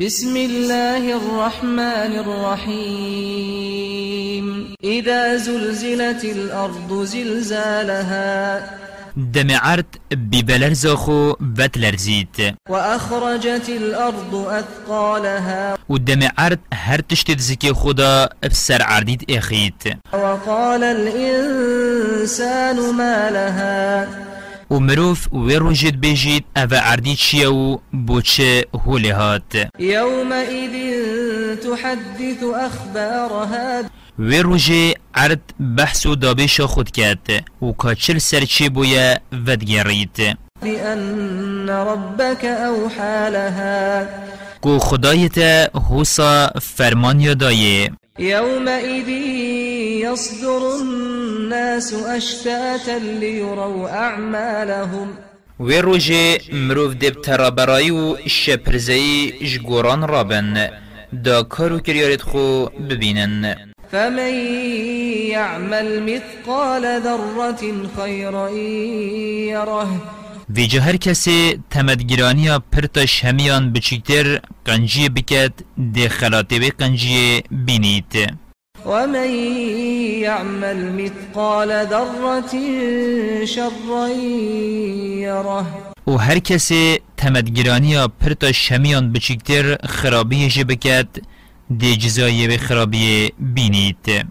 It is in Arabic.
بسم الله الرحمن الرحيم. إذا زلزلت الأرض زلزالها. دم عرض ببلرزاخو بتلرزيت. وأخرجت الأرض أثقالها. ودم عرض هر تشتت زكي خدا بسر عرديد إخيت. وقال الإنسان ما لها. و مروف و روجید بیجید أو عردی چیه و بوچه هولی هات يومئذ تحدث أخبارها و روژه عرد بحث و دابش خود کرد و کاچل سرچی بویا ودگرید بأن ربك أوحى لها. کو خدایت حوصا فرمان یادایه يومئذ يصدر الناس أشتاتا ليروا أعمالهم. و روژه مروف دب ترابرایی و شپرزایی جگوران رابن دا کارو کریارت خو ببینن. فمن يعمل مثقال ذرة خيرا يره ویجا هر کسی تمدگیرانی پرتاش همیان بچیکتر قنجی بکد ده خلاته به قنجی بینید ومن يعمل مثقال ذرة شرا يره و هر کسی تمدگیرانی پرتاش همیان بچیکتر خرابی جه بکد ده جزایی به خرابی بینید